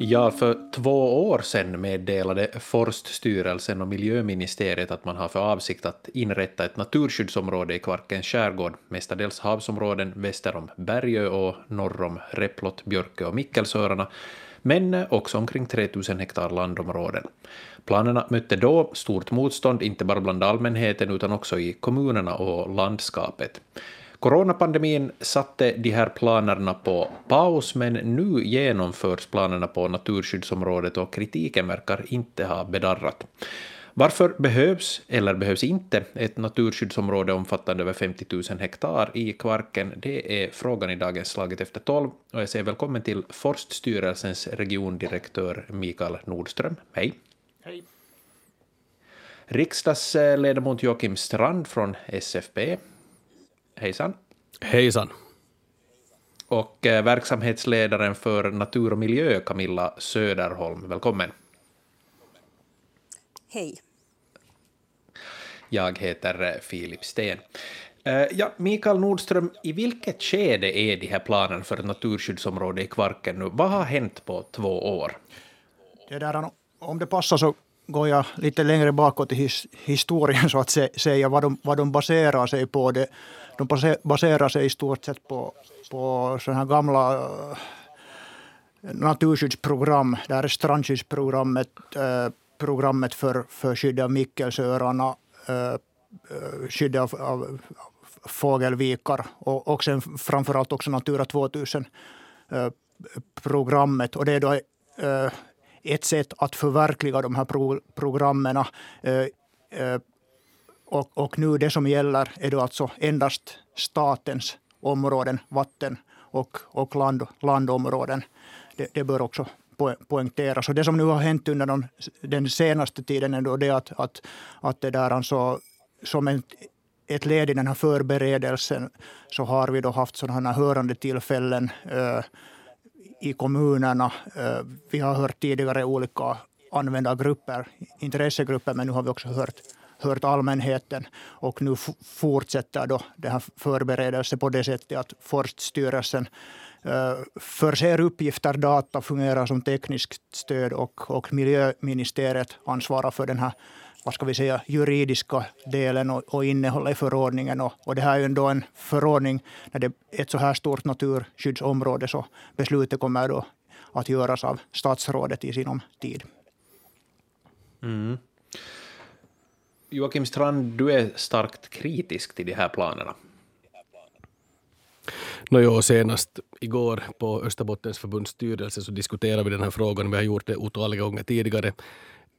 Ja, för två år sedan meddelade Forststyrelsen och Miljöministeriet att man har för avsikt att inrätta ett naturskyddsområde i Kvarkens skärgård, mestadels havsområden väster om Bergö och norr om Replot, Björkö och Mickelsöarna, men också omkring 3000 hektar landområden. Planerna mötte då stort motstånd, inte bara bland allmänheten utan också i kommunerna och landskapet. Coronapandemin satte de här planerna på paus, men nu genomförs planerna på naturskyddsområdet och kritiken verkar inte ha bedarrat. Varför behövs, eller behövs inte, ett naturskyddsområde omfattande över 50 000 hektar i Kvarken? Det är frågan i dagens Slaget efter tolv, och jag säger välkommen till Forststyrelsens regiondirektör Mikael Nordström. Hej. Hej. Riksdagsledamot Joakim Strand från SFP. Hejsan. Hejsan. Och eh, verksamhetsledaren för natur och miljö, Camilla Söderholm. Välkommen. Hej. Jag heter eh, Filip Sten. Eh, ja, Mikael Nordström, i vilket skede är de här planen för ett naturskyddsområde i Kvarken nu? Vad har hänt på två år? Det där, om det passar så går jag lite längre bakåt i his, historien så att säga, vad de, vad de baserar sig på. Det, de baserar sig i stort sett på, på sådana här gamla naturskyddsprogram. Det här är strandskyddsprogrammet, eh, programmet för, för skydd av Mickelsöarna, uh, eh, skydd av, av fågelvikar och, och sen framförallt också Natura 2000-programmet. Eh, och det är då ett sätt att förverkliga de här pro programmen. Eh, eh, och, och, nu det som gäller är då alltså endast statens områden, vatten och, och land, landområden. Det, det bör också poängteras. Och det som nu har hänt under den, den senaste tiden är då det att, att, att det där alltså, som ett, ett led i den här förberedelsen så har vi då haft sådana här hörande tillfällen eh, i kommunerna. Eh, vi har hört tidigare olika användargrupper, intressegrupper, men nu har vi också hört, hört allmänheten. Och nu fortsätter då den här förberedelsen på det sättet att Forststyrelsen eh, förser uppgifter, data, fungerar som tekniskt stöd och, och miljöministeriet ansvarar för den här vad ska vi säga, juridiska delen och, och innehållet i förordningen. Och, och, det här är ju ändå en förordning när det är ett så här stort naturskyddsområde så beslutet kommer då att göras av statsrådet i sinom tid. Mm. Joakim Strand, du är starkt kritisk till de här planerna. No, jo, senast igår på Österbottens förbunds styrelse så diskuterade vi den här frågan. Vi har gjort det otaliga gånger tidigare.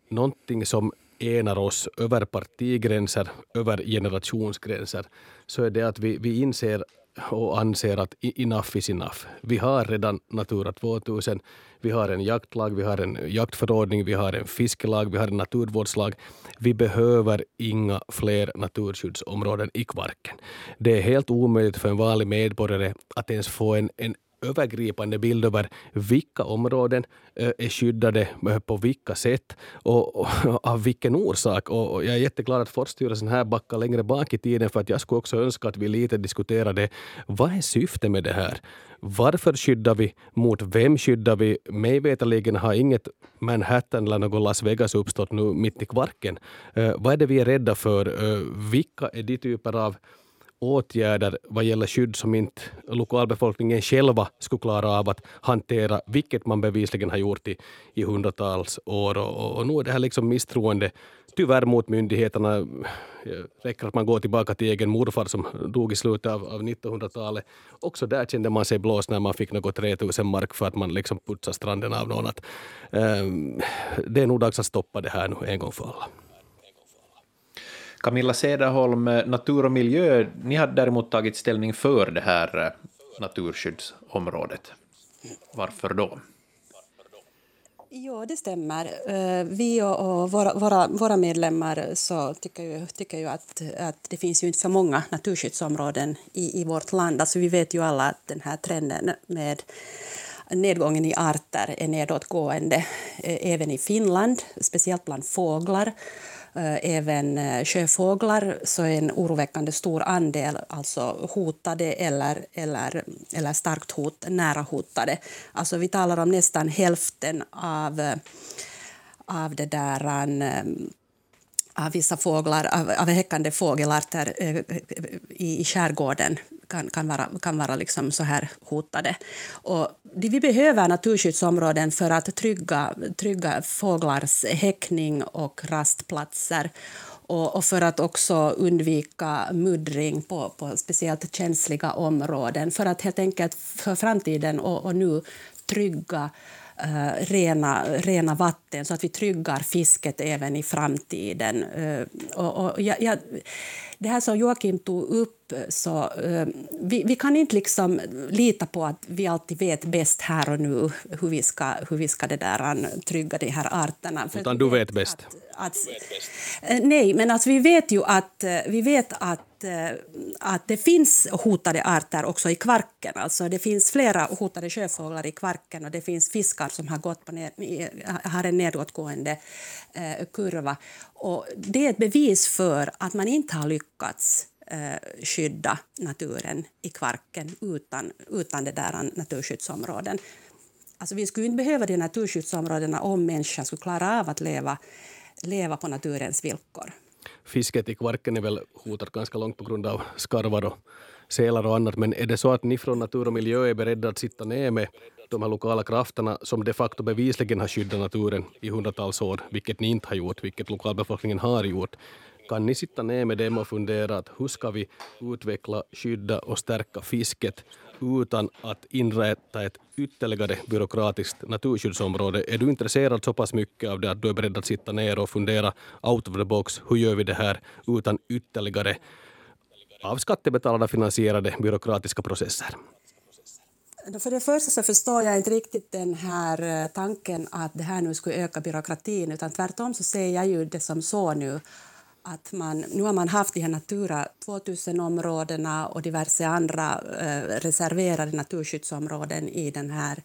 Någonting som enar oss över partigränser, över generationsgränser, så är det att vi, vi inser och anser att enough is enough. Vi har redan Natura 2000, vi har en jaktlag, vi har en jaktförordning, vi har en fiskelag, vi har en naturvårdslag. Vi behöver inga fler naturskyddsområden i Kvarken. Det är helt omöjligt för en vanlig medborgare att ens få en, en övergripande bild över vilka områden eh, är skyddade eh, på vilka sätt och, och av vilken orsak. Och jag är jätteglad att Forststyrelsen här backar längre bak i tiden för att jag skulle också önska att vi lite diskuterade vad är syftet med det här? Varför skyddar vi? Mot vem skyddar vi? Mig veterligen har inget Manhattan eller någon Las Vegas uppstått nu mitt i kvarken. Eh, vad är det vi är rädda för? Vilka är de typer av åtgärder vad gäller skydd som inte lokalbefolkningen själva skulle klara av att hantera, vilket man bevisligen har gjort i, i hundratals år. Och, och nu är det här liksom misstroende, tyvärr mot myndigheterna. räcker att man går tillbaka till egen morfar som dog i slutet av, av 1900-talet. Också där kände man sig blåst när man fick något 3000 mark för att man liksom putsade stranden av någon. Att, um, det är nog dags att stoppa det här nu en gång för alla. Camilla Cederholm, eh, Natur och miljö, ni har däremot tagit ställning för det här eh, naturskyddsområdet. Varför då? Ja, det stämmer. Eh, vi och våra, våra, våra medlemmar så tycker ju, tycker ju att, att det finns ju inte för många naturskyddsområden i, i vårt land. Alltså vi vet ju alla att den här trenden med nedgången i arter är nedåtgående eh, även i Finland, speciellt bland fåglar. Eh, även eh, sjöfåglar så är en oroväckande stor andel alltså hotade eller, eller, eller starkt hot, nära hotade. Alltså vi talar om nästan hälften av, av det där av vissa fåglar, av, av häckande fågelarter i, i skärgården kan, kan vara, kan vara liksom så här hotade. Och vi behöver naturskyddsområden för att trygga, trygga fåglars häckning och rastplatser och, för att också undvika muddring på, på speciellt känsliga områden för att helt enkelt för framtiden och, och nu trygga uh, rena, rena vatten så att vi tryggar fisket även i framtiden. Uh, och, och jag, jag, det här som Joakim tog upp, så, uh, vi, vi, kan inte liksom lita på att vi alltid vet bäst här och nu hur vi ska, hur vi ska det där, trygga de här arterna. Utan du vet bäst? Att, att, nej, men alltså, vi vet ju att, vi vet att Eh, att, det finns hotade arter också i Kvarken. Alltså det finns flera hotade sjöfåglar i Kvarken och det finns fiskar som har, gått på ner, har en nedåtgående eh, kurva. Och det är ett bevis för att man inte har lyckats eh, skydda naturen i Kvarken utan, utan det där naturskyddsområden. Alltså vi skulle inte behöva de naturskyddsområdena om människan skulle klara av att leva, leva på naturens villkor fisket i Kvarken är väl hotat ganska långt på grund av skarvar och sälar och annat. Men är det så att ni från Natur och miljö är beredda att sitta ner med de här lokala krafterna som de facto bevisligen har skyddat naturen i hundratals år, vilket ni inte har gjort, vilket lokalbefolkningen har gjort. Kan ni sitta ner med dem och fundera att hur ska vi utveckla, skydda och stärka fisket utan att inrätta ett ytterligare byråkratiskt naturskyddsområde. Är du intresserad så pass mycket av det att du är beredd att sitta ner och fundera out of the box, hur gör vi det här utan ytterligare av skattebetalarna finansierade byråkratiska processer? För det första så förstår jag inte riktigt den här eh, tanken att det här nu skulle öka byråkratin, utan tvärtom så ser jag ju det som så nu att man, nu har man haft de här Natura 2000-områdena och diverse andra eh, reserverade naturskyddsområden i den här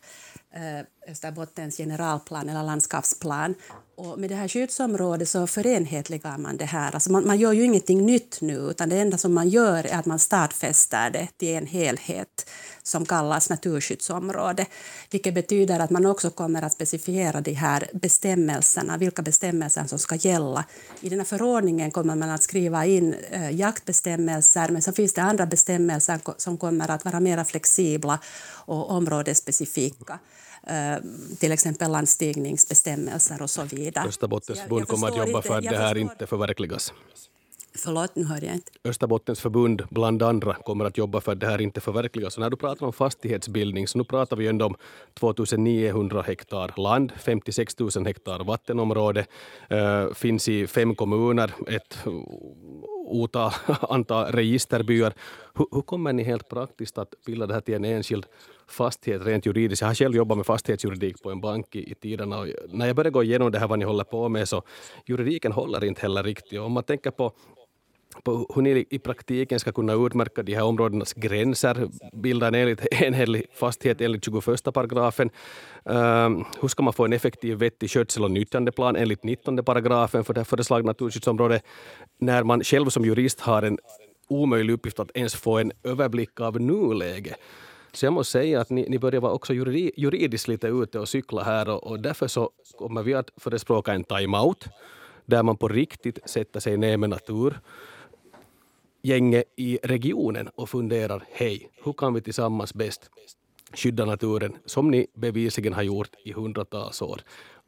eh, Österbottens generalplan eller landskapsplan. Och med det här skyddsområdet så förenhetligar man det här. Alltså man, man gör ju ingenting nytt nu, utan det enda som man gör är att man stadfäster det till en helhet som kallas naturskyddsområde, vilket betyder att man också kommer att specifiera de här bestämmelserna, vilka bestämmelser som ska gälla. I den här förordningen kommer man att skriva in eh, jaktbestämmelser, men så finns det andra bestämmelser som kommer att vara mer flexibla och områdesspecifika. Eh, till exempel landstigningsbestämmelser och så vidare. Österbottens förbund kommer att jobba för att det här inte förverkligas. Förlåt, nu hörde jag inte. Österbottens förbund, bland andra, kommer att jobba för att det här inte förverkligas. Och när du pratar om fastighetsbildning, så nu pratar vi ändå om 2900 hektar land, 56 000 hektar vattenområde, uh, finns i fem kommuner, ett otal antal registerbyar. Hur, hur, kommer ni helt praktiskt att bilda det här till en enskild fastighet rent juridiskt? Jag har själv jobbat med fastighetsjuridik på en bank i, i tiderna och när jag började gå igenom det här vad ni håller på med så juridiken håller inte heller riktigt. Och Om man tänker på på hur ni i praktiken ska kunna utmärka de här områdenas gränser, bilda en enligt, enhetlig fastighet enligt 21 paragrafen. Uh, hur ska man få en effektiv vettig skötsel och nyttjandeplan enligt 19 paragrafen för det föreslagna naturskyddsområdet när man själv som jurist har en omöjlig uppgift att ens få en överblick av nuläget. Så jag måste säga att ni, ni börjar vara också juridiskt lite ute och cykla här och, och därför så kommer vi att förespråka en time-out där man på riktigt sätter sig ner med natur gänget i regionen och funderar, hej, hur kan vi tillsammans bäst skydda naturen som ni bevisligen har gjort i hundratals år.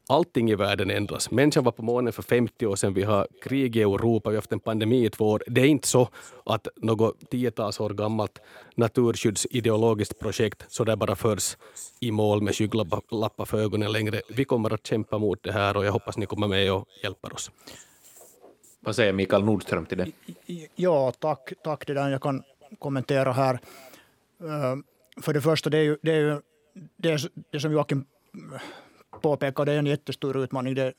Allting i världen ändras. Människan var på månen för 50 år sedan. Vi har krig i Europa, vi har haft en pandemi i två år. Det är inte så att något tiotals år gammalt naturskyddsideologiskt projekt så där bara förs i mål med skygglappar för ögonen längre. Vi kommer att kämpa mot det här och jag hoppas ni kommer med och hjälper oss. Vad säger Mikael Nordström till det? Ja, tack. tack det där. Jag kan kommentera här. Eh, för det första, det är ju det, är ju, det, är, det som Joakim påpekar, det är en jättestor utmaning. Det,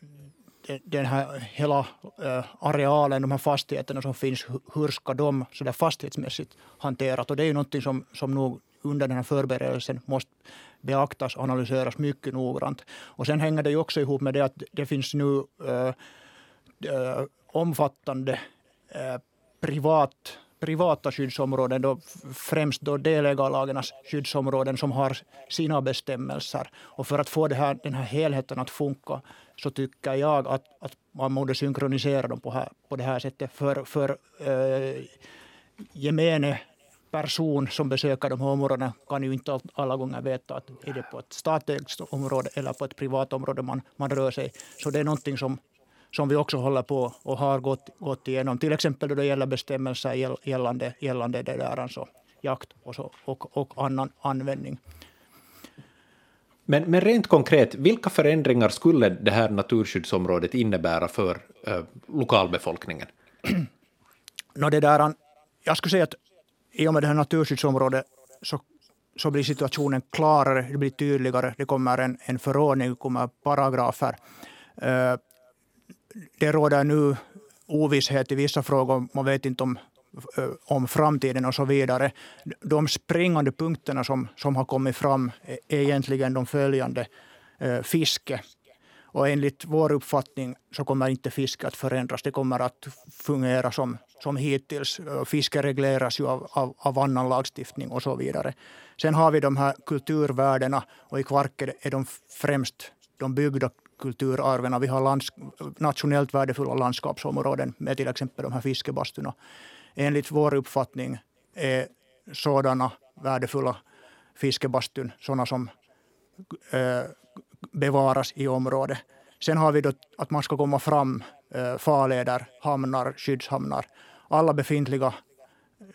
det, den här hela eh, arealen, de här fastigheterna som finns, hur ska de så där fastighetsmässigt hanteras? Och det är ju någonting som, som nog under den här förberedelsen måste beaktas och analyseras mycket noggrant. Och sen hänger det ju också ihop med det att det finns nu äh, omfattande eh, privat privata skyddsområden, då främst då delägarlagarnas skyddsområden som har sina bestämmelser. Och för att få det här, den här helheten att funka så tycker jag att, att man borde synkronisera dem på, här, på det här sättet. För, för äh, gemene person som besöker de här områdena kan ju inte alla gånger veta att är det på ett statligt område eller på ett privat område man, man rör sig. Så det är någonting som som vi också håller på och har gått, gått igenom. Till exempel då det gäller bestämmelser gällande, gällande det där, alltså jakt och, så, och, och annan användning. Men, men rent konkret, vilka förändringar skulle det här naturskyddsområdet innebära för äh, lokalbefolkningen? no, det där, jag skulle säga att i och med det här naturskyddsområdet så, så blir situationen klarare, det blir tydligare. Det kommer en, en förordning, det kommer paragrafer. Uh, det råder nu ovisshet i vissa frågor. Man vet inte om, eh, om framtiden och så vidare. De springande punkterna som, som har kommit fram är egentligen de följande. Eh, fiske. Och enligt vår uppfattning så kommer inte fiske att förändras. Det kommer att fungera som, som hittills. Eh, fiske regleras ju av, av, av annan lagstiftning och så vidare. Sen har vi de här kulturvärdena och i Kvarke är de främst de byggda kulturarven. Vi har lands, nationellt värdefulla landskapsområden med till exempel de här fiskebastuna. Enligt vår uppfattning är sådana värdefulla fiskebastun sådana som äh, bevaras i området. Sen har vi då att man ska komma fram äh, farleder, hamnar, skyddshamnar. Alla befintliga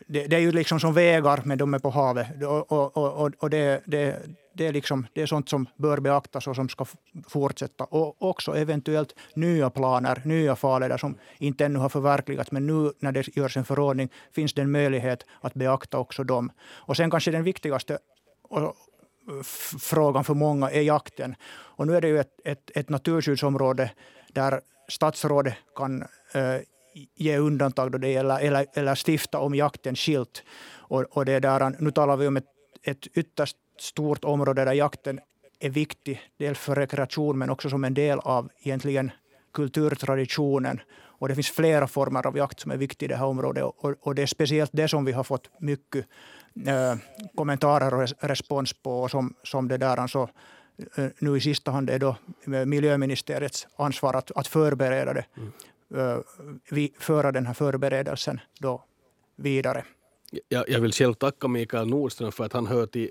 det, det, är ju liksom som vägar, men de är på havet. Och, och, och, och det, det, det, är liksom, det är sånt som bör beaktas och som ska fortsätta. Och också eventuellt nya planer, nya farleder som inte ännu har förverkligats. Men nu när det görs en förordning finns det en möjlighet att beakta också dem. Och sen kanske den viktigaste frågan för många är jakten. Och nu är det ju ett, ett, ett naturskyddsområde där statsrådet kan äh, ge undantag då det gäller, eller, eller stifta om jakten skilt. Och, och det där, nu talar vi om ett, ett ytterst stort område där jakten är viktig, dels för rekreation men också som en del av egentligen kulturtraditionen. Och det finns flera former av jakt som är viktiga i det här området. Och, och det är speciellt det som vi har fått mycket äh, kommentarer och respons på. Och som, som det där alltså, äh, nu i sista hand är då miljöministeriets ansvar att, att förbereda det. Mm. Äh, vi, föra den här förberedelsen då vidare. Jag, jag vill själv tacka Mikael Nordström för att han hör till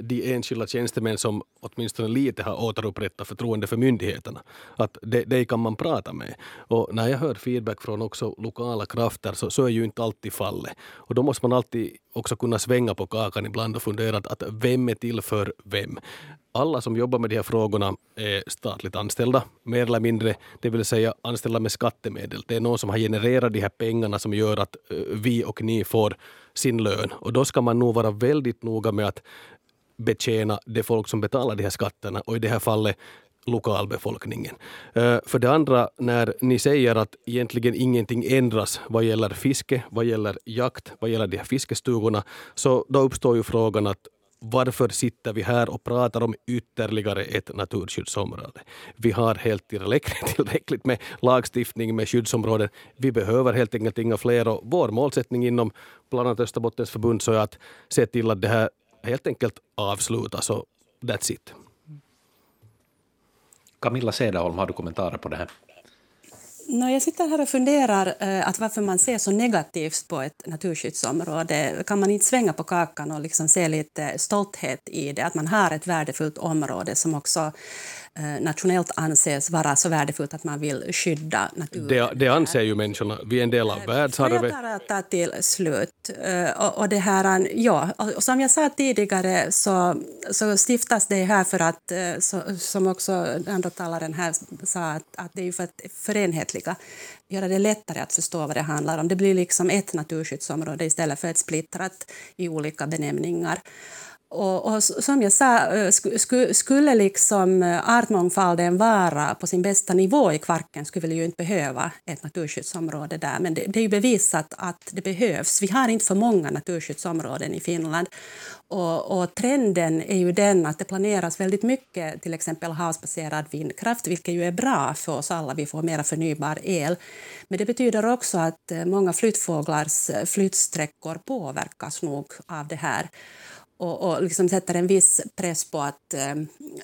de enskilda tjänstemän som åtminstone lite har återupprättat förtroende för myndigheterna. Att det, det kan man prata med. Och när jag hör feedback från också lokala krafter så, så är ju inte alltid fallet. Och då måste man alltid också kunna svänga på kakan ibland och fundera att, att vem är till för vem? Alla som jobbar med de här frågorna är statligt anställda, mer eller mindre, det vill säga anställda med skattemedel. Det är någon som har genererat de här pengarna som gör att eh, vi och ni får sin lön. Och då ska man nog vara väldigt noga med att betjäna det folk som betalar de här skatterna och i det här fallet lokalbefolkningen. Eh, för det andra, när ni säger att egentligen ingenting ändras vad gäller fiske, vad gäller jakt, vad gäller de här fiskestugorna, så då uppstår ju frågan att varför sitter vi här och pratar om ytterligare ett naturskyddsområde? Vi har helt tillräckligt med lagstiftning med skyddsområden. Vi behöver helt enkelt inga fler och vår målsättning inom bland annat Österbottens förbund så är att se till att det här helt enkelt avslutas och that's it. Camilla Cederholm, har du kommentarer på det här? No, jag sitter här och funderar eh, att varför man ser så negativt på ett naturskyddsområde. Kan man inte svänga på kakan och liksom se lite stolthet i det, att man har ett värdefullt område som också Eh, nationellt anses vara så värdefullt att man vill skydda naturen. Det, det anser ju människorna. Vi är en del av eh, världsarvet. Jag bara ta till slut. Eh, och, och det här, ja, och som jag sa tidigare så, så stiftas det här för att, så, som också andra talaren här sa, att, att det är för att förenhetliga göra det lättare att förstå vad det handlar om. Det blir liksom ett naturskyddsområde istället för ett splittrat i olika benämningar och, och, som jag sa, sku, skulle liksom artmångfalden vara på sin bästa nivå i Kvarken skulle vi ju inte behöva ett naturskyddsområde där. Men det, det är ju bevisat att det behövs. Vi har inte för många naturskyddsområden i Finland. Och, och, trenden är ju den att det planeras väldigt mycket till exempel havsbaserad vindkraft, vilket ju är bra för oss alla. Vi får mer förnybar el. Men det betyder också att många flyttfåglars flyttsträckor påverkas nog av det här och, och liksom sätter en viss press på att, eh,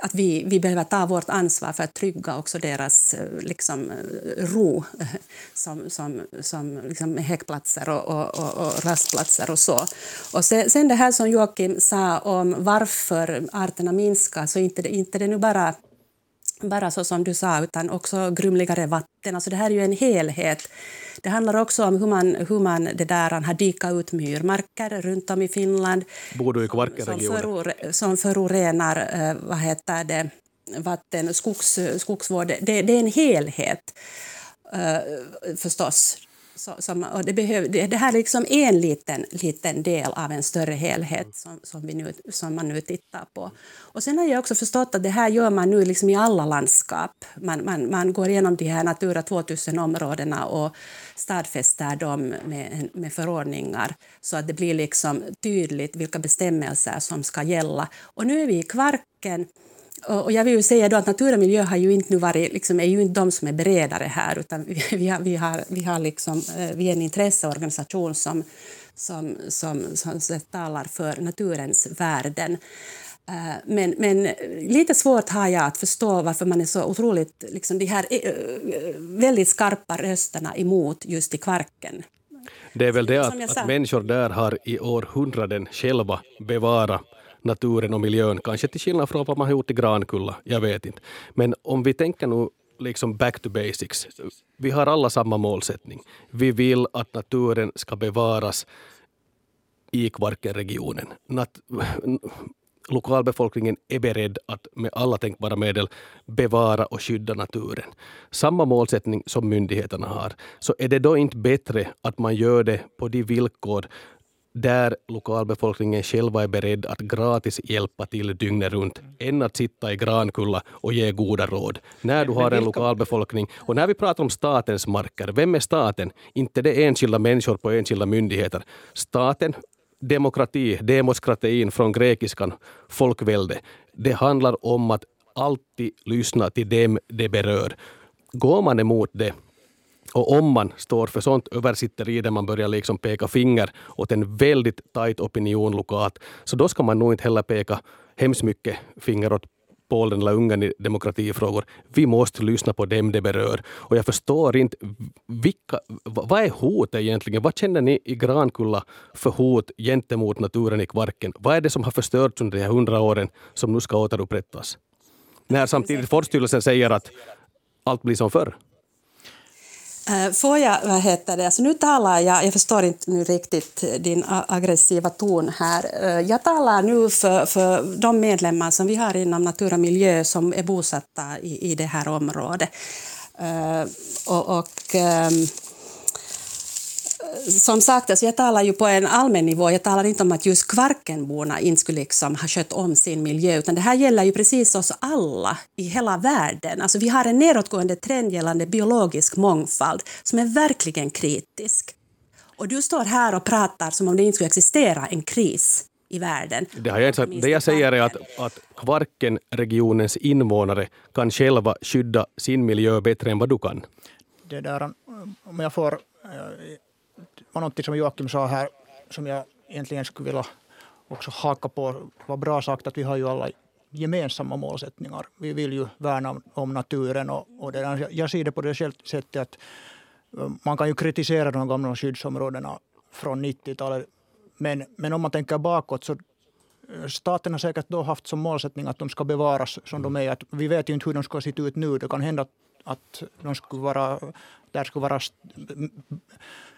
att vi, vi behöver ta vårt ansvar för att trygga också deras eh, liksom, eh, ro som, som, som liksom häckplatser och, och, och, och rastplatser och så. Och sen, sen det här som Joakim sa om varför arterna minskar, så inte det, inte det nu bara bara så som du sa, utan också grumligare vatten. Alltså det här är ju en helhet. Det handlar också om hur man, hur man det där, har dikat ut myrmarker runt om i Finland. Som, föror, som förorenar eh, vad heter det, vatten, skogs, skogsvård. Det, det är en helhet, uh, förstås. Så, som, och det, behöv, det, det här liksom är liksom en liten, liten del av en större helhet som, som, vi nu, som man nu tittar på. Och sen har jag också förstått att det här gör man nu liksom i alla landskap. Man, man, man går igenom de här Natura 2000-områdena och stadfäster dem med, med förordningar så att det blir liksom tydligt vilka bestämmelser som ska gälla. Och nu är vi i Kvarken och jag vill ju säga då att natur och miljö har ju inte nu varit, liksom, är ju inte de som är beredare här utan vi, har, vi, har, vi, har liksom, eh, vi är en intresseorganisation som, som, som, som, som talar för naturens värden. Eh, men, men lite svårt har jag att förstå varför man är så otroligt... Liksom de här eh, väldigt skarpa rösterna emot just i Kvarken. Det är väl det att, att människor där har i århundraden själva bevarat naturen och miljön, kanske till skillnad från vad man har gjort i Grankulla, jag vet inte. Men om vi tänker nu liksom back to basics. Vi har alla samma målsättning. Vi vill att naturen ska bevaras i Kvarkenregionen. Nat lokalbefolkningen är beredd att med alla tänkbara medel bevara och skydda naturen. Samma målsättning som myndigheterna har. Så är det då inte bättre att man gör det på de villkor där lokalbefolkningen själva är beredd att gratis hjälpa till dygnet runt än att sitta i Grankulla och ge goda råd. När du har en lokalbefolkning och när vi pratar om statens marker, vem är staten? Inte det enskilda människor på enskilda myndigheter. Staten demokrati, demokratin från grekiskan folkvälde. Det handlar om att alltid lyssna till dem det berör. Går man emot det och om man står för sånt översitteri där man börjar liksom peka finger åt en väldigt tajt opinion lokalt, så då ska man nog inte heller peka hemskt mycket finger åt Polen eller Ungern i demokratifrågor. Vi måste lyssna på dem det berör. Och jag förstår inte, vilka, vad är hotet egentligen? Vad känner ni i Grankulla för hot gentemot naturen i Kvarken? Vad är det som har förstörts under de här hundra åren som nu ska återupprättas? När samtidigt Forststyrelsen säger att allt blir som förr. Eh, får jag, vad heter det, alltså nu talar jag, jag förstår inte nu riktigt din aggressiva ton här. Eh, jag talar nu för, för de medlemmar som vi har inom Natur och miljö som är bosatta i, i det här området. Eh, och, och ehm, som sagt, alltså jag talar ju på en allmän nivå. Jag talar inte om att just Kvarkenborna inte skulle liksom ha skött om sin miljö, utan det här gäller ju precis oss alla i hela världen. Alltså vi har en nedåtgående trend gällande biologisk mångfald som är verkligen kritisk. Och du står här och pratar som om det inte skulle existera en kris i världen. Det, har jag inte sagt. det jag säger är att, att Kvarkenregionens invånare kan själva skydda sin miljö bättre än vad du kan. Det där, om jag får eh, var något som Joakim sa här som jag egentligen skulle vilja också haka på. Det var bra sagt att vi har ju alla gemensamma målsättningar. Vi vill ju värna om naturen och, och det, jag ser det på det sättet att eh, man kan ju kritisera de gamla skyddsområdena från 90-talet. Men, men om man tänker bakåt så eh, staten har säkert då haft som målsättning att de ska bevaras som de är. Att vi vet ju inte hur de ska se ut nu. Det kan hända att, att de skulle vara, där skulle vara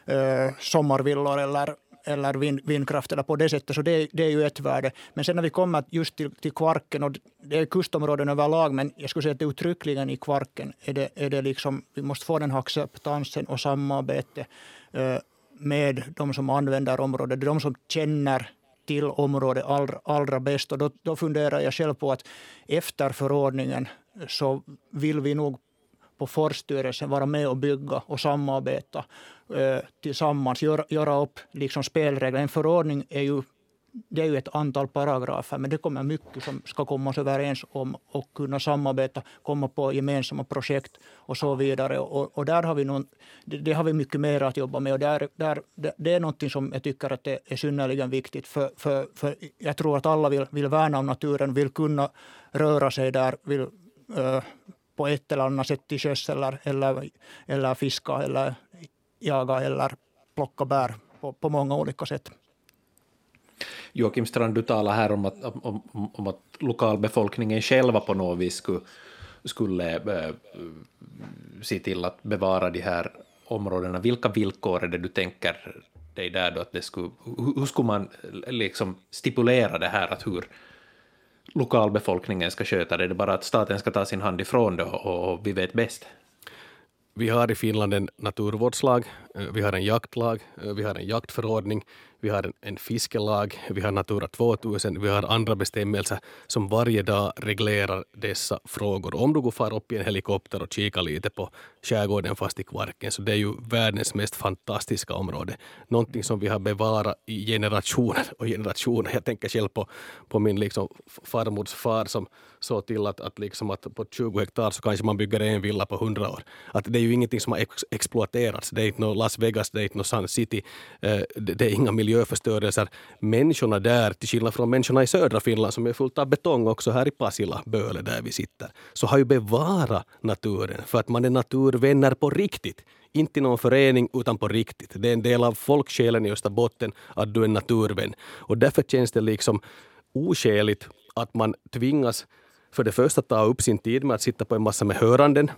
äh, sommarvillor eller, eller vind, vindkraft eller på det sättet. Så det, det, är ju ett värde. Men sen när vi kommer just till, till Kvarken, och det är kustområden överlag, men jag skulle säga att uttryckligen i Kvarken är det, är det liksom, vi måste få den här acceptansen och samarbete eh, med de som använder området, de som känner till området allra, allra bäst. Och då, då funderar jag själv på att efter förordningen så vill vi nog på Forsstyrelsen vara med och bygga och samarbeta eh, tillsammans, göra, göra upp liksom spelregler. En förordning är ju det är ju ett antal paragrafer, men det kommer mycket som ska komma oss överens om och kunna samarbeta, komma på gemensamma projekt och så vidare. Och, och där har vi någon, det, det, har vi mycket mer att jobba med. Och där, där, det det är något som jag tycker att det är synnerligen viktigt. För, för, för jag tror att alla vill, vill värna om naturen, vill kunna röra sig där, vill uh, på ett eller annat sätt till sjöss eller, eller, eller fiska eller jaga eller plocka bär på, på många olika sätt. Joakim Strand, du talar här om att, om, om att lokalbefolkningen själva på något vis skulle, skulle äh, se till att bevara de här områdena. Vilka villkor är det du tänker dig där då? Att det skulle, hur, hur skulle man liksom stipulera det här att hur lokalbefolkningen ska sköta det? Är det bara att staten ska ta sin hand ifrån det och, och vi vet bäst? Vi har i Finland en naturvårdslag, eh, vi har en jaktlag, eh, vi har en jaktförordning, vi har en, en fiskelag, vi har Natura 2000, vi har andra bestämmelser som varje dag reglerar dessa frågor. Om du går far upp i en helikopter och kikar lite på skärgården fast i Kvarken så det är ju världens mest fantastiska område. Någonting som vi har bevarat i generationer och generationer. Jag tänker själv på, på min liksom farmors far som såg till att, att, liksom att på 20 hektar så kanske man bygger en villa på 100 år. Att det är ju ingenting som har ex exploaterats. Det är inte något Las Vegas, det är inte något Sun City. Eh, det är inga miljöförstörelser. Människorna där, till skillnad från människorna i södra Finland som är fullt av betong också här i Pasila, Böle där vi sitter, så har ju bevarat naturen för att man är naturvänner på riktigt. Inte någon förening utan på riktigt. Det är en del av folksjälen i Österbotten att du är en naturvän. Och därför känns det liksom oskäligt att man tvingas för det första ta upp sin tid med att sitta på en massa med höranden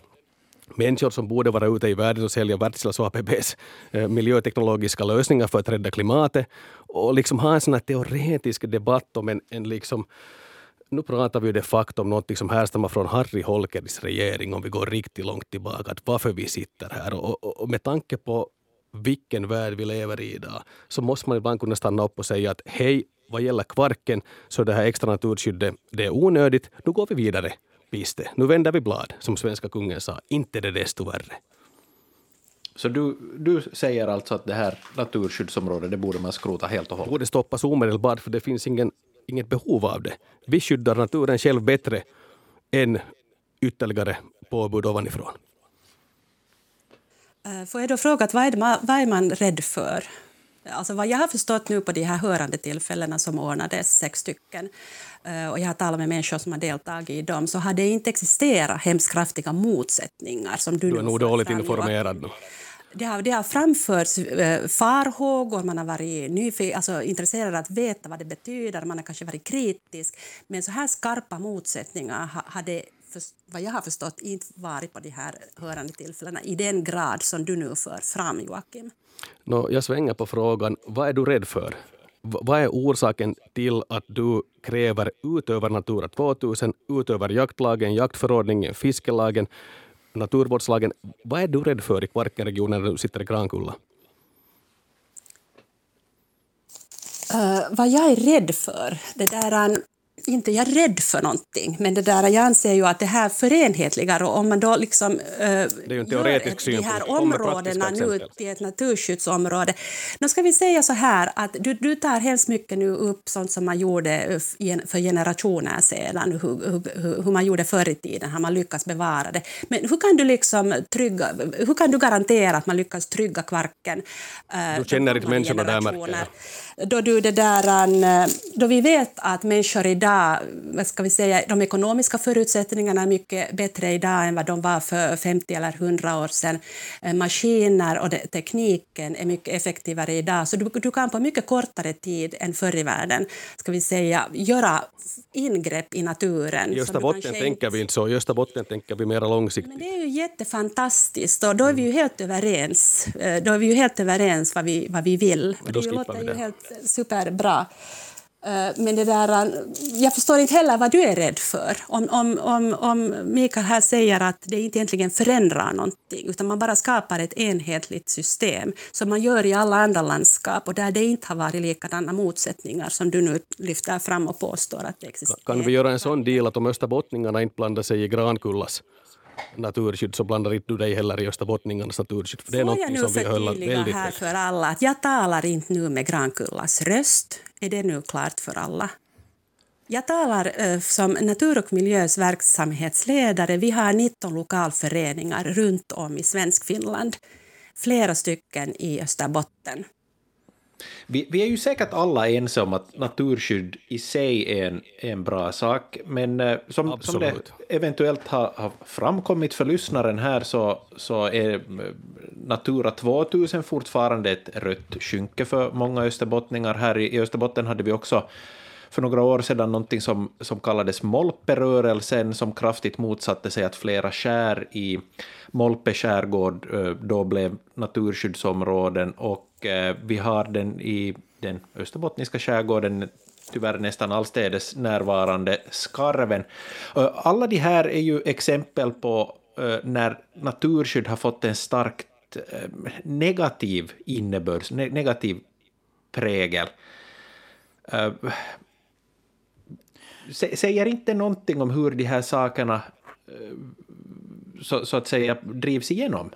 människor som borde vara ute i världen och sälja Wärtsiläs och ABBs eh, miljöteknologiska lösningar för att rädda klimatet och liksom ha en sån här teoretisk debatt om en, en liksom nu pratar vi ju de facto om något som härstammar från Harry Holkeris regering om vi går riktigt långt tillbaka, att varför vi sitter här. Och, och, och med tanke på vilken värld vi lever i idag så måste man ibland kunna stanna upp och säga att hej, vad gäller Kvarken så det här extra naturskyddet det är onödigt, nu går vi vidare piste. Nu vänder vi blad, som svenska kungen sa. Inte det desto värre. Så du, du säger alltså att det här naturskyddsområdet det borde man skrota helt och hållet? borde stoppas omedelbart för det finns ingen, inget behov av det. Vi skyddar naturen själv bättre än ytterligare påbud ovanifrån. Eh, får jag då fråga, vad är, man, vad är man rädd för? Alltså vad jag har förstått nu på de här hörande tillfällena som ordnades, sex stycken, eh, och jag har talat med människor som har deltagit i dem, så har det inte existerat hemskt kraftiga motsättningar som du, du är nog dåligt informerad nu. Det har, det har framförts eh, farhågor, man har varit nyfiken, alltså intresserad av att veta vad det betyder, man har kanske varit kritisk. Men så här skarpa motsättningar har det, vad jag har förstått, inte varit på de här hörande tillfällena i den grad som du nu för fram, Joakim. No, jag svänger på frågan, vad är du rädd för? Vad är orsaken till att du kräver utöver Natura 2000, utöver jaktlagen, jaktförordningen, fiskelagen, naturvårdslagen. Vad är du rädd för i Kvarkenregionen när du sitter i Grankulla? Uh, eh, vad jag är rädd för? Det där, ähm, inte jag är rädd för någonting, men det där, jag anser ju att det här förenhetligar och om man då liksom det är ju en teoretisk synpunkt. de här områdena nu till ett naturskyddsområde. Nu ska vi säga så här att du, du tar hemskt mycket nu upp sånt som man gjorde för generationer sedan, hur, hur, hur man gjorde förr i tiden, har man lyckats bevara det. Men hur kan du liksom trygga, hur kan du garantera att man lyckas trygga Kvarken? Uh, du känner inte människorna där märker jag då, du det där, då vi vet att människor idag, vad ska vi säga, de ekonomiska förutsättningarna är mycket bättre idag än vad de var för 50 eller 100 år sedan. Eh, maskiner och tekniken är mycket effektivare idag, så du, du kan på mycket kortare tid än förr i världen, ska vi säga, göra ingrepp i naturen. I Österbotten tänker vi inte så, i Österbotten tänker vi mer långsiktigt. Men det är ju jättefantastiskt och då är vi ju helt överens. Eh, då är vi ju helt överens vad vi, vad vi vill. Och det låter ju helt superbra. Eh, men det där, jag förstår inte heller vad du är rädd för. Om, om, om, om Mikael här säger att det inte egentligen förändrar någonting utan man bara skapar ett enhetligt system som man gör i alla andra landskap och där det inte har varit likadana motsättningar som du nu lyfter fram och påstår att det existerar. Kan vi göra en sån deal att om österbottningarna inte blandar sig i Grankullas naturskydd så blandar inte du dig heller i österbottningarnas naturskydd. För det är Får jag nu förtydliga här för alla att jag talar inte nu med Grankullas röst. Är det nu klart för alla? Jag talar eh, som Natur och miljös verksamhetsledare. Vi har 19 lokalföreningar runt om i Svenskfinland. Flera stycken i Österbotten. Vi, vi, är ju säkert alla ense om att naturskydd i sig är en, en bra sak, men eh, som, som det eventuellt har, har, framkommit för lyssnaren här så, så är eh, Natura 2000 fortfarande ett rött skynke för många österbottningar. Här i, i Österbotten hade vi också för några år sedan någonting som, som kallades Molperörelsen, som kraftigt motsatte sig att flera skär i Molpe skärgård eh, då blev naturskyddsområden och Eh, vi har den i den österbottniska skärgården tyvärr nästan allstädes närvarande skarven. Eh, alla de här är ju exempel på eh, när naturskydd har fått en starkt negativ innebörd, negativ prägel säger inte någonting om hur de här sakerna så, så, att säga drivs igenom?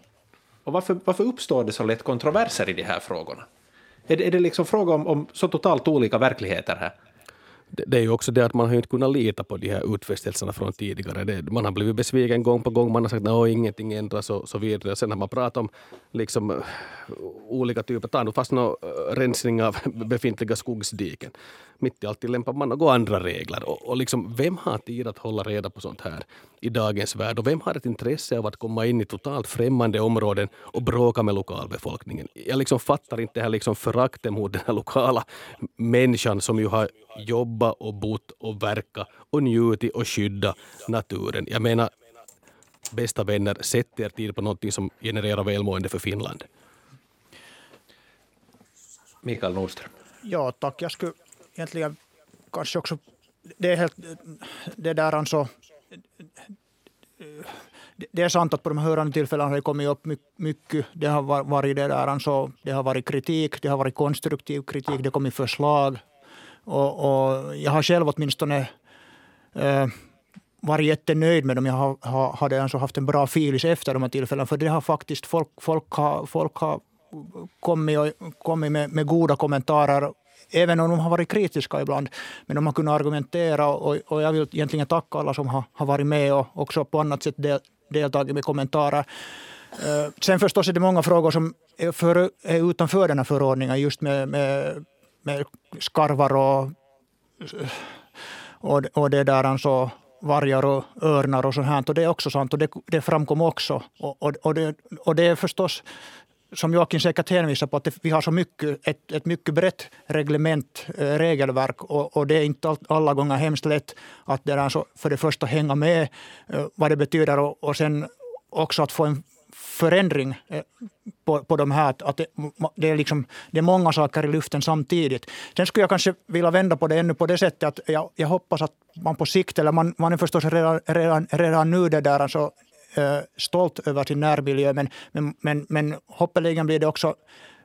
Och varför, varför uppstår det så lätt kontroverser i de här frågorna? Är det, är det liksom fråga om, om så totalt olika verkligheter här? Det, är ju också det att man har inte kunnat lita på de här utfästelserna från tidigare. Det, man har blivit besviken gång på gång. Man har sagt att ingenting ändras och så vidare. Sen har man pratat om liksom, eh, olika typer, ta nu fast någon eh, rensning av befintliga skogsdiken. Mitt i allt lämpar man några andra regler. Och, och liksom, vem har tid att hålla reda på sånt här i dagens värld? Och vem har ett intresse av att komma in i totalt främmande områden och bråka med lokalbefolkningen? Jag liksom fattar inte det här liksom föraktet mot den här lokala människan som ju har jobbat och bott och verkat och njutit och skyddat naturen. Jag menar, bästa vänner, sätt er tid på något som genererar välmående för Finland. Mikael Nordström. Ja, tack. Jag skulle egentligen kanske också... Det är helt... Det där alltså... Det är sant att på de här hörande tillfällena har det kommit upp mycket. Det har varit det där, alltså, det har varit kritik, det har varit konstruktiv kritik, det har kommit förslag och, och jag har själv åtminstone äh, varit jättenöjd med dem. Jag har, har, hade alltså haft en bra filis efter de här tillfällena. För det har faktiskt folk, folk har, folk har kommit, och, kommit med, med goda kommentarer även om de har varit kritiska ibland. Men de har kunnat argumentera och, och jag vill egentligen tacka alla som har, har varit med och också på annat sätt del, deltagit med kommentarer. Eh, sen förstås är det många frågor som är, för, är utanför den här förordningen just med, med med skarvar och, och, och det där alltså vargar och örnar och sånt här. Och det är också sant och det, det framkom också. Och, och, och, det, och det är förstås som Joakim säkert hänvisar på, att vi har så mycket, ett, ett mycket brett reglement, äh, regelverk och, och, det är inte alla gånger hemskt lätt att det är alltså för det första hänga med äh, vad det betyder och, och sen också att få en förändring eh, på, på de här. Att det, det, är liksom, det är många saker i luften samtidigt. Sen skulle jag kanske vilja vända på det ännu på det sättet att jag, jag hoppas att man på sikt, eller man, man är förstås redan, redan, redan nu det där, alltså, eh, stolt över sin närmiljö, men, men, men, men hoppeligen blir det också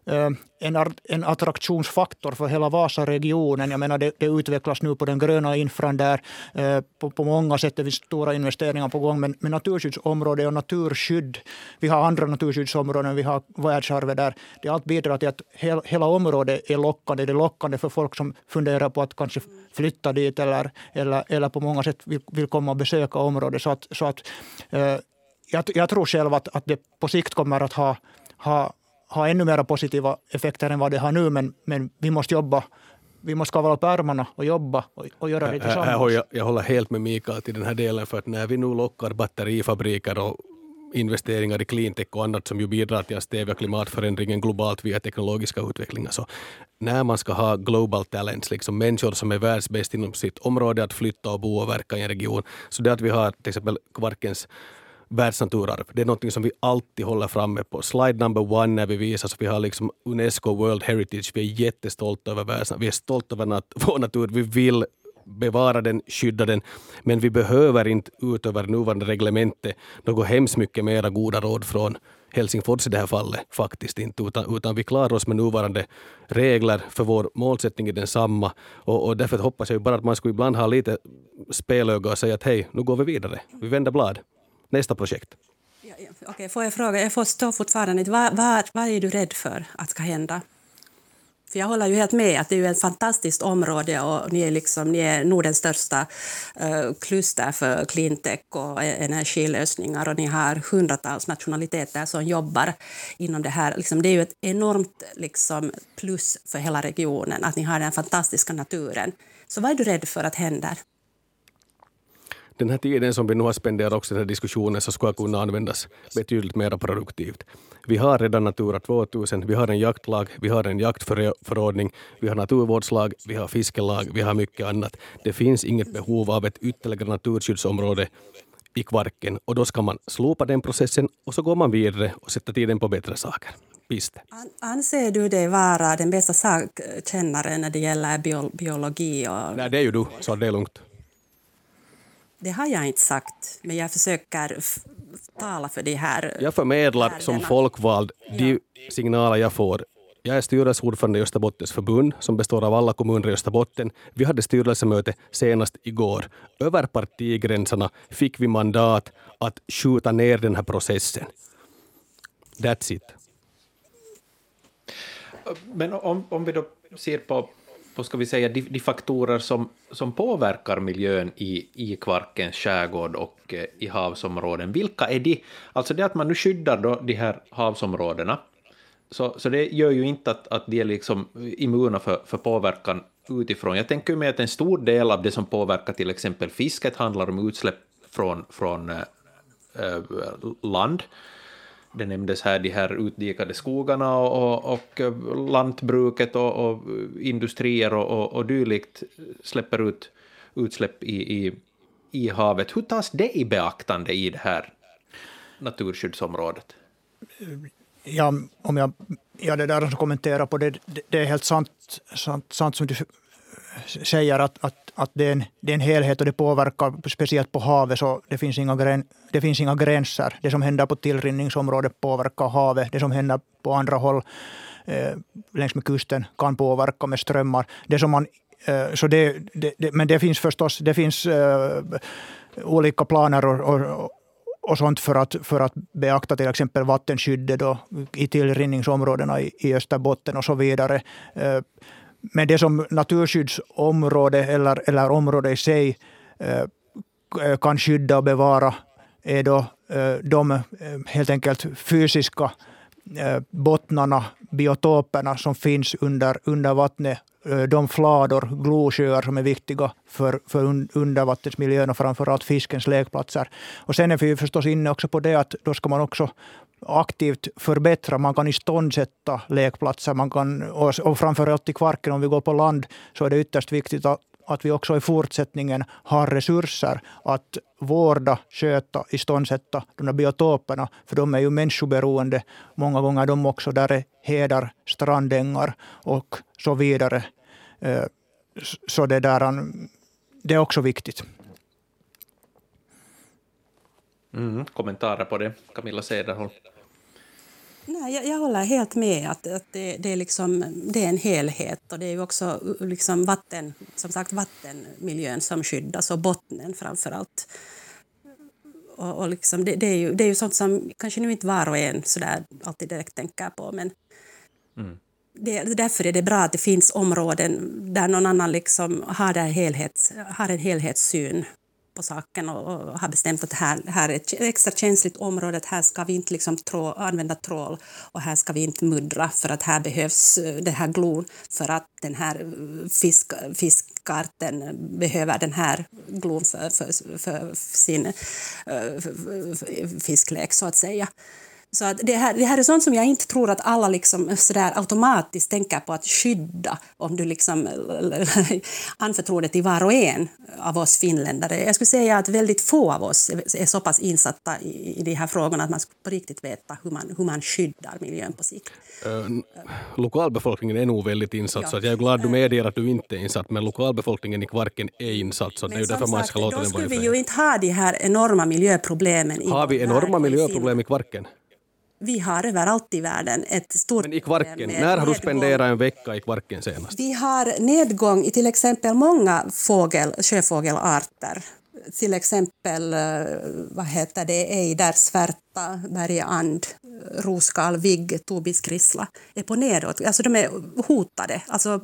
Eh, en, en attraktionsfaktor för hela Vasaregionen. Jag menar, det, det utvecklas nu på den gröna infran där. Eh, på, på många sätt är det stora investeringar på gång. Men, men naturskyddsområde och naturskydd. Vi har andra naturskyddsområden, vi har världsarvet där. Det allt bidrar till att hela, hela området är lockande. Det är lockande för folk som funderar på att kanske flytta dit eller, eller, eller på många sätt vill, vill komma och besöka området. Så att, så att, eh, jag, jag tror själv att, att det på sikt kommer att ha, ha ha ännu mer positiva effekter än vad det har nu, men, men vi måste jobba vi måste kavla upp ärmarna och jobba och, och göra det tillsammans. Här, här, jag, jag håller helt med Mikael till den här delen, för att när vi nu lockar batterifabriker och investeringar i cleantech och annat som ju bidrar till att stävja klimatförändringen globalt via teknologiska utvecklingar. Så när man ska ha global talents, liksom människor som är världsbäst inom sitt område att flytta och bo och verka i en region, så det att vi har till exempel Kvarkens världsnaturarv. Det är något som vi alltid håller framme på. Slide number one när vi visar så vi har liksom Unesco World Heritage. Vi är jättestolta över världen. Vi är stolta över nat vår natur. Vi vill bevara den, skydda den. Men vi behöver inte utöver nuvarande reglemente något hemskt mycket mera goda råd från Helsingfors i det här fallet faktiskt inte, utan, utan vi klarar oss med nuvarande regler för vår målsättning är densamma. Och, och därför hoppas jag bara att man skulle ibland ha lite spelöga och säga att hej, nu går vi vidare. Vi vänder blad. Nästa projekt. Ja, ja. Okej, får jag fråga, jag förstår fortfarande inte, vad, vad, vad är du rädd för att ska hända? För jag håller ju helt med att det är ett fantastiskt område och ni är, liksom, ni är Nordens största uh, kluster för cleantech och e-, energilösningar och ni har hundratals nationaliteter som jobbar inom det här. Liksom, det är ju ett enormt liksom, plus för hela regionen att ni har den fantastiska naturen. Så vad är du rädd för att händer? Den här tiden som vi nu har spenderat också i den här diskussionen så ska kunna användas betydligt mer produktivt. Vi har redan Natura 2000, vi har en jaktlag, vi har en jaktförordning, vi har naturvårdslag, vi har fiskelag, vi har mycket annat. Det finns inget behov av ett ytterligare naturskyddsområde i Kvarken och då ska man slopa den processen och så går man vidare och sätter tiden på bättre saker. Piste. Anser du dig vara den bästa sakkännaren när det gäller biologi? Och... Nej, det är ju du, så det är lugnt. Det har jag inte sagt, men jag försöker tala för de här Jag förmedlar som folkvald de signaler jag får. Jag är styrelseordförande i Österbottens förbund som består av alla kommuner i Österbotten. Vi hade styrelsemöte senast igår. Över partigränserna fick vi mandat att skjuta ner den här processen. That's it. Men om, om vi då ser på vad ska vi säga, de, de faktorer som, som påverkar miljön i, i Kvarkens skärgård och eh, i havsområden, vilka är de? Alltså det att man nu skyddar då de här havsområdena, så, så det gör ju inte att, att de är liksom immuna för, för påverkan utifrån. Jag tänker mig att en stor del av det som påverkar till exempel fisket handlar om utsläpp från, från äh, land det nämndes här de här utdikade skogarna och, och, och lantbruket och, och, industrier och, och, och dylikt släpper ut utsläpp i, i, i havet. Hur tas det i beaktande i det här naturskyddsområdet? Ja, om jag, ja det där som kommenterar på det, det, det är helt sant, sant, sant som du säger att, att att det är, en, det är en helhet och det påverkar speciellt på havet. Så det, finns inga gräns, det finns inga gränser. Det som händer på tillrinningsområdet påverkar havet. Det som händer på andra håll eh, längs med kusten kan påverka med strömmar. Det som man, eh, så det, det, det, men det finns förstås det finns, eh, olika planer och, och, och sånt för att, för att beakta till exempel vattenskyddet då, i tillrinningsområdena i, i Österbotten och så vidare. Eh, men det som naturskyddsområde eller, eller område i sig eh, eh kan skydda och bevara är då eh, de eh, helt enkelt fysiska eh, bottnarna, biotoperna som finns under, under vattnet. De flador, glosjöar som är viktiga för, för undervattensmiljön och framförallt fiskens lekplatser. Och sen är vi förstås inne också på det att då ska man också aktivt förbättra. Man kan iståndsätta lekplatser. Man kan, och, framförallt i Kvarken, om vi går på land, så är det ytterst viktigt att, att vi också i fortsättningen har resurser att vårda, sköta, iståndsätta de där biotoperna. För de är ju människoberoende. Många gånger de också. Där är hedar, strandängar och så vidare. Eh, så det, där, um, det är också viktigt. Mm, kommentarer på det, Camilla Cederholm? Nej, jag, jag, håller helt med att, att det, det, är liksom, det är en helhet och det är ju också liksom vatten, som sagt vattenmiljön som skyddas och bottnen framför allt. Och, och liksom det, det, är ju, det är ju sånt som kanske nu inte var och en så där alltid direkt tänker på men mm. det, därför är det bra att det finns områden där någon annan liksom har, det helhets, har en helhetssyn på saken och, och har bestämt att det här, här är ett extra känsligt område, att här ska vi inte liksom trå, använda trål och här ska vi inte muddra för att här behövs eh, det här glon för att den här eh, fisk, fiskarten behöver den här glon för, för, för sin eh, för, för fisklek, så att säga. Så att det, här, det här är sånt som jag inte tror att alla liksom sådär automatiskt tänker på att skydda om du liksom anförtror det till var och en av oss finländare. Jag skulle säga att väldigt få av oss är så pass insatta i, i de här frågorna att man på riktigt veta hur man, hur man skyddar miljön på sikt. Uh, lokalbefolkningen är nog väldigt insatt, ja. så jag är glad du medger att du inte är insatt, men lokalbefolkningen i Kvarken är insatt, så det är därför man ska låta den vara Då skulle vi ju inte ha de här enorma miljöproblemen. Har vi enorma miljöproblem i Kvarken? Vi har överallt i världen ett stort Men i Kvarken, när har du spenderat en vecka i Kvarken senast? Vi har nedgång i till exempel många fågel, sjöfågelarter. Till exempel eh, vad heter det, ejder, svärta, bergand, roskal, vigg, tobiskrissla är på nedåt. Alltså de är hotade. Alltså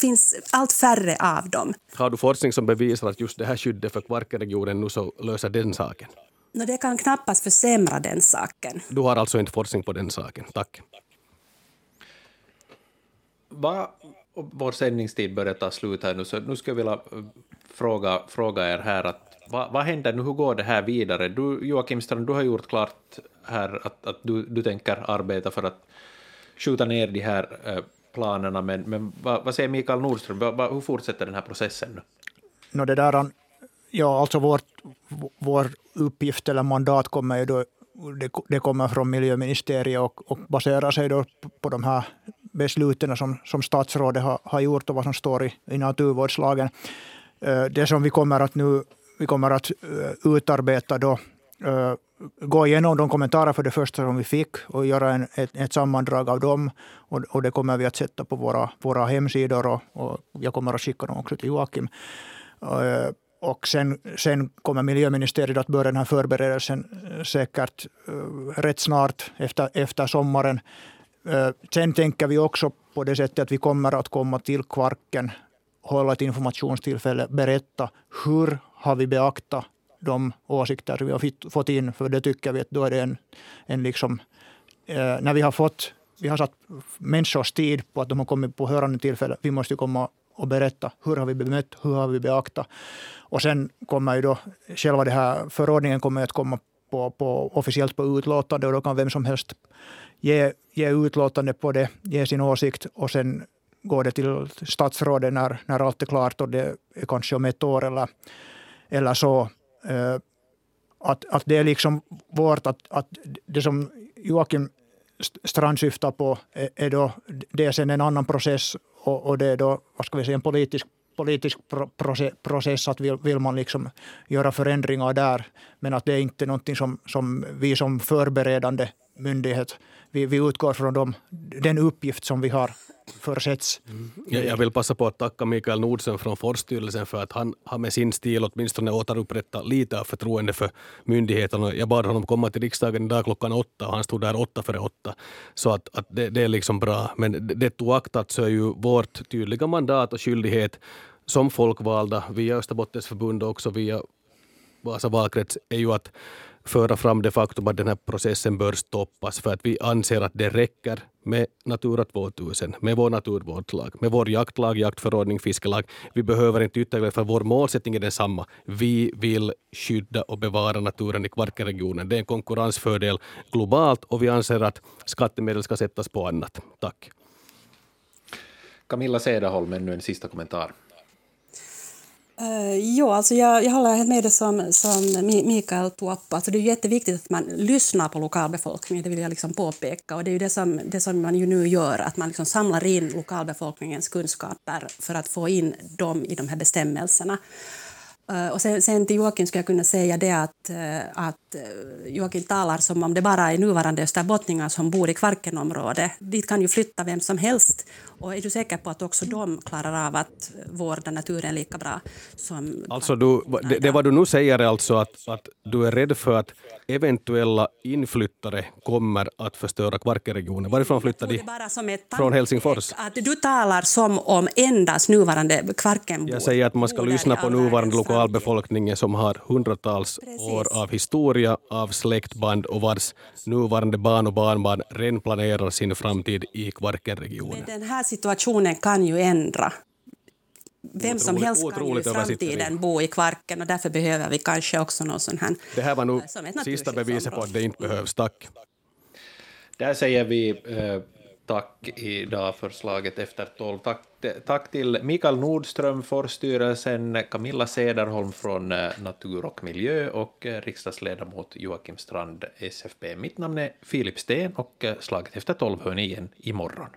finns allt färre av dem. Har du forskning som bevisar att just det här skyddet för Kvarkenregionen nu så löser den saken? No, det kan knappast försämra den saken. Du har alltså inte forskning på den saken. Tack. Va, vår sändningstid börjar ta slut här nu, så nu skulle jag vilja eh, fråga, fråga er här att vad, vad händer nu, hur går det här vidare? Du, Joakim Strand, du har gjort klart här att, att du, du tänker arbeta för att skjuta ner de här eh, planerna, men, men vad, vad säger Mikael Nordström, vad, hur fortsätter den här processen nu? No, det där, ja, alltså vårt, vår uppgift eller mandat kommer ju då, det, det kommer från miljöministeriet och, och baserar sig då på de här besluten som, som statsrådet har, har gjort och vad som står i, i naturvårdslagen. Eh, det som vi kommer att nu vi kommer att eh, utarbeta då eh, gå igenom de kommentarer för det första som vi fick och göra en, ett, ett sammandrag av dem. Och, och, det kommer vi att sätta på våra, våra hemsidor och, och jag kommer att skicka dem också till Joakim. Och sen, sen kommer miljöministeriet att börja den här förberedelsen eh, säkert eh, rätt snart efter, efter sommaren. Eh, sen tänker vi också på det sättet att vi kommer att komma till Kvarken, hålla ett informationstillfälle, berätta hur har vi beaktat de åsikter vi har fått in, för det tycker vi att då är det en, en liksom, när vi har fått, vi har satt människors tid på att de har kommit på hörande tillfälle, vi måste komma och berätta hur har vi bemött, hur har vi beaktat. Och sen kommer ju då själva det här förordningen kommer att komma på, på officiellt på utlåtande och då kan vem som helst ge, ge utlåtande på det, ge sin åsikt och sen går det till statsrådet när, när allt är klart och det är kanske om ett år eller, eller så. Eh, att, att det är liksom vårt, att, att det som Joakim Strand syftar på är, är då, det är sen en annan process och, och det är då, vad ska vi säga, en politisk politisk process att vill, vill man liksom göra förändringar där. Men att det är inte någonting som, som vi som förberedande myndighet, vi, vi utgår från dem, den uppgift som vi har försetts. Mm. Jag, jag vill passa på att tacka Mikael Nordsen från Forststyrelsen för att han har med sin stil åtminstone återupprättat lite av förtroende för myndigheterna. Jag bad honom komma till riksdagen idag klockan åtta och han stod där åtta före åtta. Så att, att det, det, är liksom bra. Men det oaktat så är ju vårt tydliga mandat och skyldighet som folkvalda via Österbottens förbund och också via Vasa valkrets är ju att föra fram det faktum att den här processen bör stoppas för att vi anser att det räcker med Natura 2000, med vår naturvårdslag, med vår jaktlag, jaktförordning, fiskelag. Vi behöver inte ytterligare för vår målsättning är densamma. Vi vill skydda och bevara naturen i Kvarkenregionen. Det är en konkurrensfördel globalt och vi anser att skattemedel ska sättas på annat. Tack. Camilla Cederholm, ännu en sista kommentar. Uh, jo, alltså jag, jag håller helt med det som, som Mikael tog upp. Alltså det är jätteviktigt att man lyssnar på lokalbefolkningen, det vill jag liksom påpeka. Och det är ju det som, det som man ju nu gör, att man liksom samlar in lokalbefolkningens kunskaper för att få in dem i de här bestämmelserna. Uh, och sen, sen till Joakim skulle jag kunna säga det att, uh, att Joakim talar som om det bara är nuvarande österbottningar som bor i Kvarkenområdet. Dit kan ju flytta vem som helst och är du säker på att också de klarar av att vårda naturen lika bra som... Alltså du, det, det vad du nu säger är alltså att, att du är rädd för att eventuella inflyttare kommer att förstöra Kvarkenregionen. Varifrån flyttar de? Från Helsingfors? Att du talar som om endast nuvarande Kvarkenbor. Jag säger att man ska lyssna på nuvarande lokalbefolkningen som har hundratals Precis. år av historia, av släktband och vars nuvarande barn och barnbarn redan planerar sin framtid i Kvarkenregionen situationen kan ju ändra. Vem som helst kan ju i framtiden bo i Kvarken och därför behöver vi kanske också någon sån här... Det här var nog sista beviset på att det inte behövs. Tack. Där säger vi eh, tack idag för slaget efter tolv. Tack, tack till Mikael Nordström, Forstyrelsen, Camilla Sederholm från eh, Natur och miljö och eh, riksdagsledamot Joakim Strand, SFP. Mitt namn är Filip Sten och eh, slaget efter tolv hör ni igen imorgon.